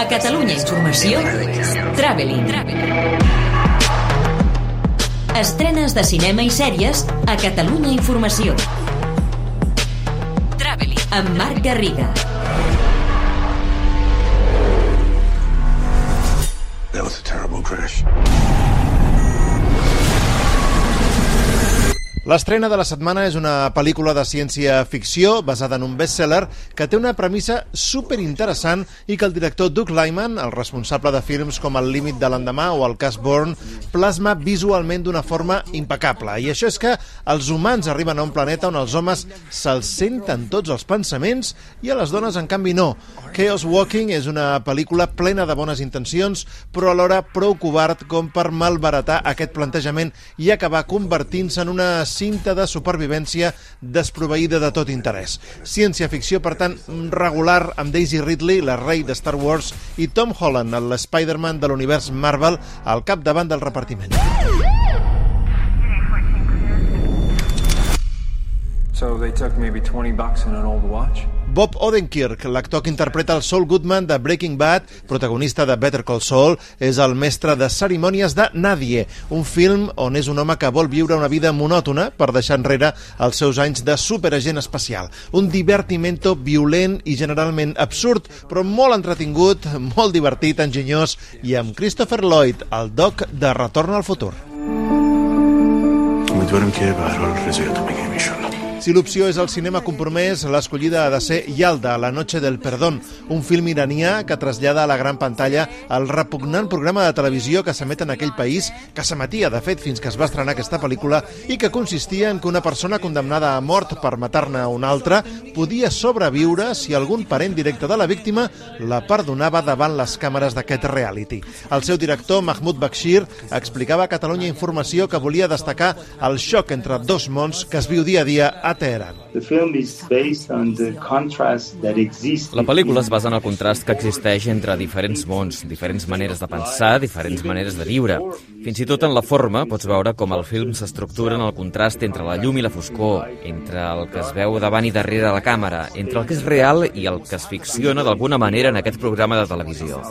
A Catalunya Informació, Traveling. Estrenes de cinema i sèries a Catalunya Informació. Traveling. Amb Marc Garriga. That was a terrible crash. L'estrena de la setmana és una pel·lícula de ciència-ficció basada en un best-seller que té una premissa superinteressant i que el director Doug Lyman, el responsable de films com El límit de l'endemà o El cas Bourne, plasma visualment d'una forma impecable. I això és que els humans arriben a un planeta on els homes se'ls senten tots els pensaments i a les dones, en canvi, no. Chaos Walking és una pel·lícula plena de bones intencions, però alhora prou covard com per malbaratar aquest plantejament i acabar convertint-se en una cinta de supervivència desproveïda de tot interès. Ciència-ficció, per tant, regular amb Daisy Ridley, la rei de Star Wars, i Tom Holland, l'Spider-Man de l'univers Marvel, al capdavant del repartiment. So they took maybe 20 bucks and an old watch? Bob Odenkirk, l'actor que interpreta el Saul Goodman de Breaking Bad, protagonista de Better Call Saul, és el mestre de cerimònies de Nadie, un film on és un home que vol viure una vida monòtona per deixar enrere els seus anys de superagent espacial. Un divertimento violent i generalment absurd, però molt entretingut, molt divertit, enginyós, i amb Christopher Lloyd, el doc de Retorn al futur. امیدوارم که به هر حال رضایت بگیریم ایشالله si l'opció és el cinema compromès, l'escollida ha de ser Yalda, La noche del perdón, un film iranià que trasllada a la gran pantalla el repugnant programa de televisió que s'emet en aquell país, que s'emetia, de fet, fins que es va estrenar aquesta pel·lícula, i que consistia en que una persona condemnada a mort per matar-ne una altra podia sobreviure si algun parent directe de la víctima la perdonava davant les càmeres d'aquest reality. El seu director, Mahmoud Bakshir, explicava a Catalunya Informació que volia destacar el xoc entre dos mons que es viu dia a dia a Teheran. That exists. La pel·lícula es basa en el contrast que existeix entre diferents mons, diferents maneres de pensar, diferents maneres de viure. Fins i tot en la forma pots veure com el film s'estructura en el contrast entre la llum i la foscor, entre el que es veu davant i darrere de la càmera, entre el que és real i el que es ficciona d'alguna manera en aquest programa de televisió.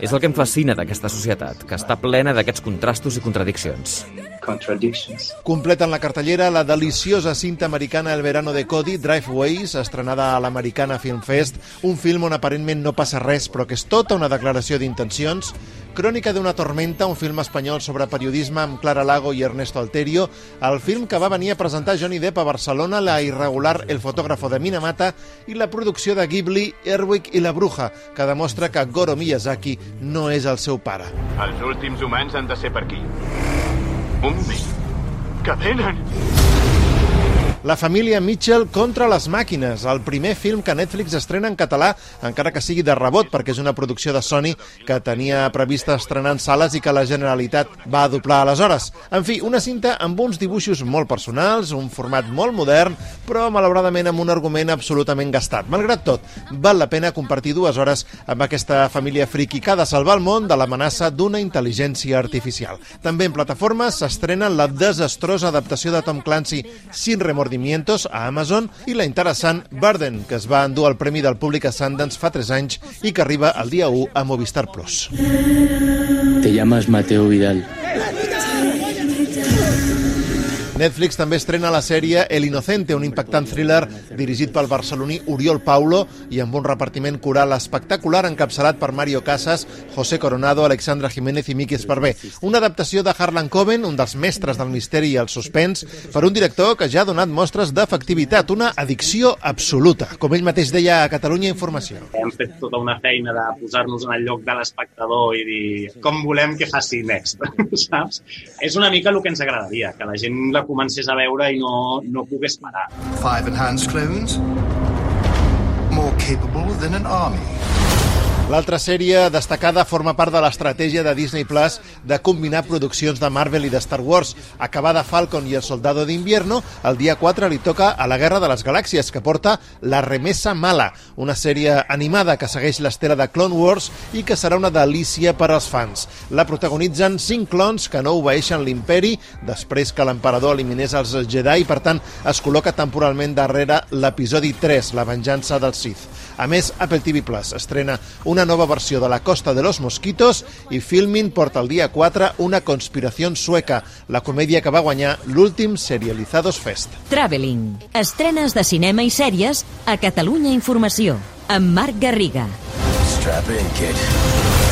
És el que em fascina d'aquesta societat, que està plena d'aquests contrastos i contradiccions. Contradictions. Completa en la cartellera la deliciosa cinta americana El verano de Cody, Driveways, estrenada a l'Americana Film Fest, un film on aparentment no passa res, però que és tota una declaració d'intencions, Crònica d'una tormenta, un film espanyol sobre periodisme amb Clara Lago i Ernesto Alterio, el film que va venir a presentar Johnny Depp a Barcelona, la irregular El fotògrafo de Minamata i la producció de Ghibli, Erwick i la Bruja, que demostra que Goro Miyazaki no és el seu pare. Els últims humans han de ser per aquí. Un moment. La família Mitchell contra les màquines, el primer film que Netflix estrena en català, encara que sigui de rebot, perquè és una producció de Sony que tenia prevista estrenar en sales i que la Generalitat va doblar aleshores. En fi, una cinta amb uns dibuixos molt personals, un format molt modern, però malauradament amb un argument absolutament gastat. Malgrat tot, val la pena compartir dues hores amb aquesta família friki que ha de salvar el món de l'amenaça d'una intel·ligència artificial. També en plataformes s'estrena la desastrosa adaptació de Tom Clancy Sin remordimientos a Amazon i la interessant Burden, que es va endur el Premi del Públic a Sundance fa 3 anys i que arriba el dia 1 a Movistar Plus. Te llamas Mateo Vidal. Netflix també estrena la sèrie El Inocente, un impactant thriller dirigit pel barceloní Oriol Paulo i amb un repartiment coral espectacular encapçalat per Mario Casas, José Coronado, Alexandra Jiménez i Miki Esparvé. Una adaptació de Harlan Coben, un dels mestres del misteri i el suspens, per un director que ja ha donat mostres d'efectivitat, una addicció absoluta, com ell mateix deia a Catalunya Informació. hem fet tota una feina de posar-nos en el lloc de l'espectador i dir com volem que faci next, saps? És una mica el que ens agradaria, que la gent la comencés a veure i no, no pogués parar. Five enhanced clones? More capable than an army. L'altra sèrie destacada forma part de l'estratègia de Disney Plus de combinar produccions de Marvel i de Star Wars. Acabada Falcon i El Soldado d'Invierno, el dia 4 li toca a la Guerra de les Galàxies, que porta La Remessa Mala, una sèrie animada que segueix l'estela de Clone Wars i que serà una delícia per als fans. La protagonitzen cinc clons que no obeeixen l'imperi després que l'emperador eliminés els Jedi i, per tant, es col·loca temporalment darrere l'episodi 3, la venjança dels Sith. A més, Apple TV Plus estrena una nova versió de La Costa de los Mosquitos i Filmin porta el dia 4 una conspiració sueca, la comèdia que va guanyar l'últim Serializados Fest. Traveling. Estrenes de cinema i sèries a Catalunya Informació. Amb Marc Garriga. Strap in, kid.